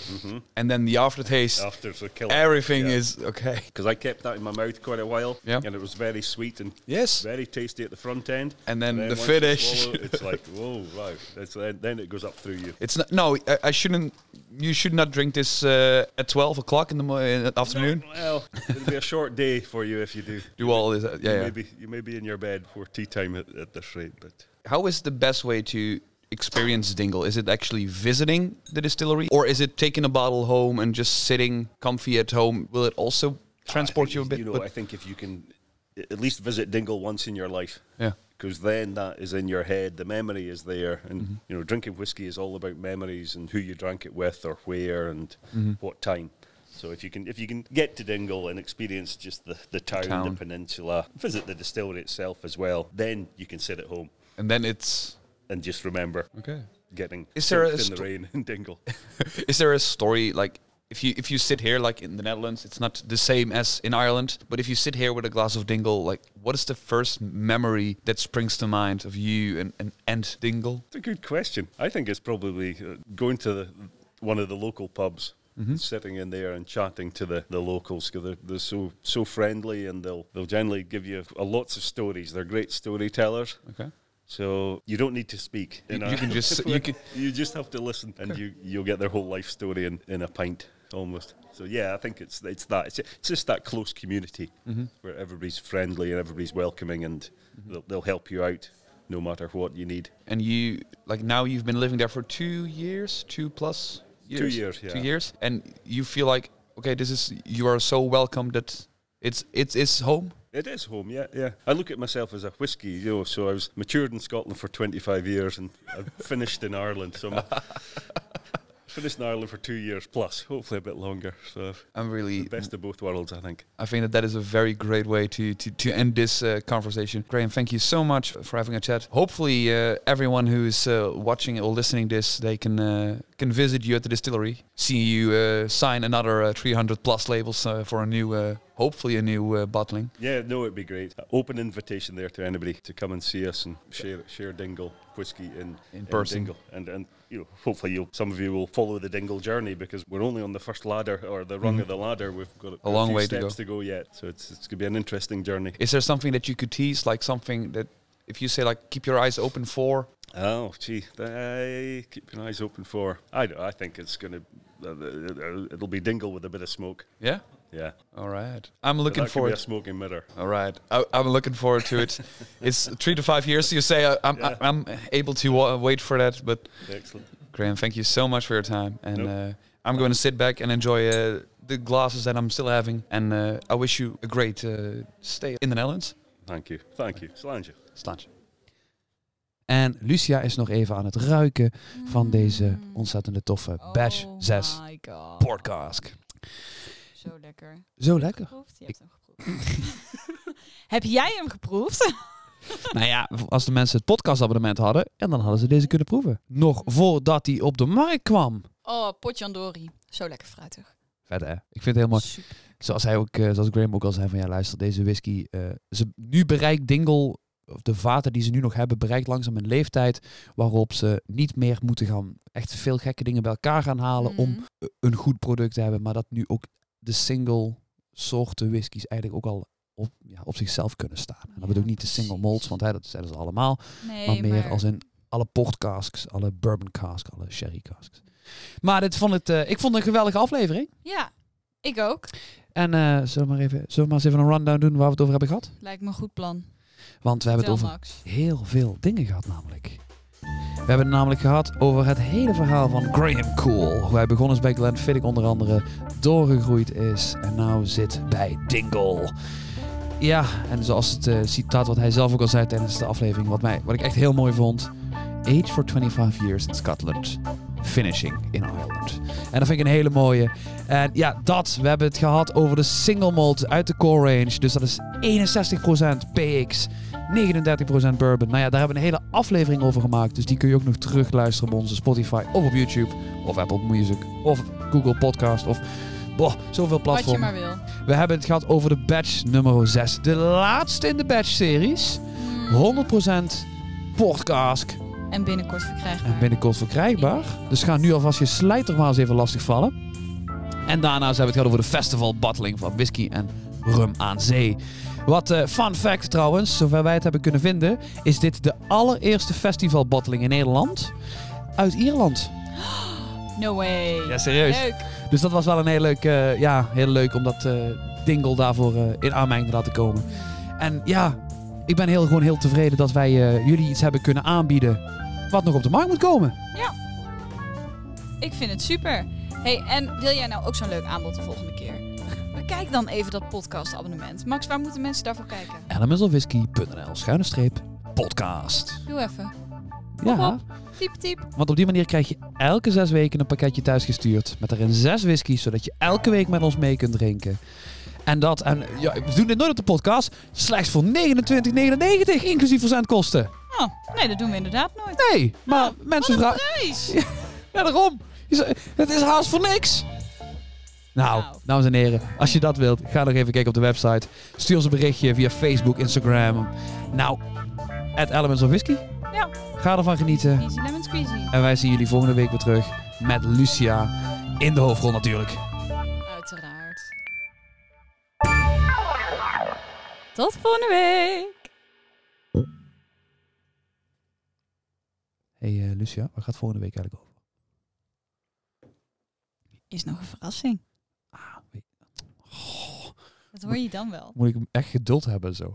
and then the aftertaste, After the killer. everything Yeah. is okay. because I kept that in my mouth quite a while, Yeah. and it was very sweet and Yes. very tasty at the front end, And then the once you finish. swallow it's like whoa, right, It's, then, then it goes up through you. It's not, no, I, I shouldn't. You should not drink this uh, at twelve o'clock in the, mo- in the afternoon. Well, it'll be a short day for you if you do. Do all this, uh, You yeah. may be you may be in your bed for tea time at, at this rate, but How is the best way to experience Dingle? Is it actually visiting the distillery, or is it taking a bottle home and just sitting comfy at home? Will it also transport you a bit? You know, but- I think if you can at least visit Dingle once in your life, yeah. because then that is in your head. The memory is there, and Mm-hmm. you know, drinking whiskey is all about memories and who you drank it with, or where, and Mm-hmm. what time. So if you can if you can get to Dingle and experience just the, the town, Town. the peninsula, visit the distillery itself as well, then you can sit at home And then it's and just remember okay. getting Is there a soaked in the rain in Dingle. Is there a story like if you if you sit here like in the Netherlands, it's not the same as in Ireland, but if you sit here with a glass of Dingle, like what is the first memory that springs to mind of you and and, and Dingle? It's a good question. I think it's probably uh, going to the, one of the local pubs. Sitting in there and chatting to the, the locals because they're, they're so so friendly and they'll they'll generally give you a, lots of stories. They're great storytellers. Okay. So you don't need to speak. You- you can just- you can- you just have to listen, and you you'll get their whole life story in, in a pint almost. So yeah, I think it's it's that it's, it's just that close community mm-hmm. where everybody's friendly and everybody's welcoming, and mm-hmm. they'll, they'll help you out no matter what you need. And you like now you've been living there for two years, two plus years, Two years, yeah. two years, and you feel like okay, this is you are so welcome that it's it's it's home. It is home, yeah, yeah. I look at myself as a whiskey, you know. So I was matured in Scotland for 25 years, and I finished in Ireland. So I'm finished in Ireland for two years plus, hopefully a bit longer. So I'm really the best of both worlds, I think. I think that that is a very great way to to, to end this uh, conversation. Graham, thank you so much for having a chat. Hopefully, uh, everyone who's uh, watching or listening this, they can uh, can visit you at the distillery, see you uh, sign another uh, 300 plus labels uh, for a new, uh, hopefully a new uh, bottling. Yeah, no, it'd be great. Uh, open invitation there to anybody to come and see us and share share Dingle whiskey in, In person. Dingle, and and you know, hopefully you'll some of you will follow the Dingle journey because we're only on the first ladder or the rung Mhm. of the ladder. We've got A long few way to steps go. to go yet, so it's it's gonna be an interesting journey. Is there something that you could tease, like something that if you say like keep your eyes open for? Oh, gee, I keep your eyes open for. I I think it's gonna uh, it'll be Dingle with a bit of smoke. Yeah. Yeah, All right. I'm looking that could be forward. a smoking mirror. All right, I, I'm looking forward to it. it's three to five years. You say I, I'm Yeah. I, I'm able to wa- wait for that, but Excellent. Graham, thank you so much for your time, and Nope. uh, I'm going to sit back and enjoy uh, the glasses that I'm still having, and uh, I wish you a great uh, stay in the Netherlands. Thank you. Thank you. Sláinte. Sláinte. En Lucia is nog even aan het ruiken van deze ontzettende toffe Batch oh 6 my god. Port Cask. Zo lekker. Zo lekker. Geproefd? Je hebt hem geproefd. Heb jij hem geproefd? nou ja, als de mensen het podcastabonnement hadden, en dan hadden ze deze kunnen proeven. Nog voordat hij op de markt kwam. Oh, potjandori. Zo lekker fruitig. Vet hè? Ik vind het heel mooi. Super. Zoals hij ook, eh, zoals Graham ook al zei van ja, luister, deze whisky. eh, ze, nu bereikt Dingle, of de vaten die ze nu nog hebben, bereikt langzaam een leeftijd waarop ze niet meer moeten gaan echt veel gekke dingen bij elkaar gaan halen om Mhm. een goed product te hebben. Maar dat nu ook de single soorten whiskies eigenlijk ook al op, ja, op zichzelf kunnen staan. En dat Ja, bedoel ik niet de single malts, want hè, dat zijn ze allemaal. Nee, maar meer als in alle port casks, alle bourbon casks, alle sherry casks. Maar dit vond het, eh, ik vond het een geweldige aflevering. Ja, ik ook. En eh, zullen, we maar even, zullen we maar eens even een rundown doen waar we het over hebben gehad? Lijkt me een goed plan. Want we hebben het over Max. heel veel dingen gehad namelijk. We hebben het namelijk gehad over het hele verhaal van Graham Cool. Hoe hij begonnen is bij Glenfiddich onder andere, doorgegroeid is en nou zit bij Dingle. Ja, en zoals het eh, citaat wat hij zelf ook al zei tijdens de aflevering, wat, mij, wat ik echt heel mooi vond. Age for 25 years in Scotland. Finishing in Ireland. En dat vind ik een hele mooie. En ja, dat. We hebben het gehad over de single malt uit de core range. Dus dat is 61% PX, 39% bourbon. Nou ja, daar hebben we een hele aflevering over gemaakt. Dus die kun je ook nog terugluisteren op onze Spotify of op YouTube. Of Apple Music. Of Google Podcast. Of boah, zoveel Wat je maar wil. We hebben het gehad over de batch nummer 6. De laatste in de batch-series. 100% podcast. En binnenkort verkrijgbaar. En binnenkort verkrijgbaar. Dus ga nu alvast je slijter maar eens even lastigvallen. En daarnaast hebben we het gehad over de festival battling van whisky en rum aan zee. Wat eh, fun fact trouwens, zover wij het hebben kunnen vinden, is dit de allereerste festival battling in Nederland uit Ierland. No way. Ja, serieus. Leuk. Dus dat was wel een heel leuk, eh, ja, heel leuk om dat eh, Dingle daarvoor eh, in aanmerking te laten komen. En ja, ik ben heel, gewoon heel tevreden dat wij jullie iets hebben kunnen aanbieden wat nog op de markt moet komen. Ik vind het super. Hey, en wil jij nou ook zo'n leuk aanbod de volgende keer? Bekijk dan even dat podcastabonnement. Max, waar moeten mensen daarvoor kijken? elementalwhisky.nl schuine streep podcast. Doe even. Ja. Typ, typ. want op die manier krijg je elke zes weken een pakketje thuisgestuurd. Met daarin zes whiskies, zodat je elke week met ons mee kunt drinken. En dat, en ja, we doen dit nooit op de podcast, slechts voor 29,99 inclusief verzendkosten. Oh, nee, dat doen we inderdaad nooit. Nee, maar mensen vragen... Prijs. Ja, daarom. Het is haast voor niks. Nou, Nou. dames en heren, als je dat wilt, ga nog even kijken op de website. Stuur ons een berichtje via Facebook, Instagram. Nou, at Elements of Whisky. Ja. Ga ervan genieten. Easy lemon squeezy. En wij zien jullie volgende week weer terug met Lucia in de hoofdrol natuurlijk. Uiteraard. Tot volgende week. Hey eh, Lucia, waar gaat volgende week eigenlijk over? Is nog een verrassing. Ah, weet- Dat hoor je dan wel. moet ik echt geduld hebben zo?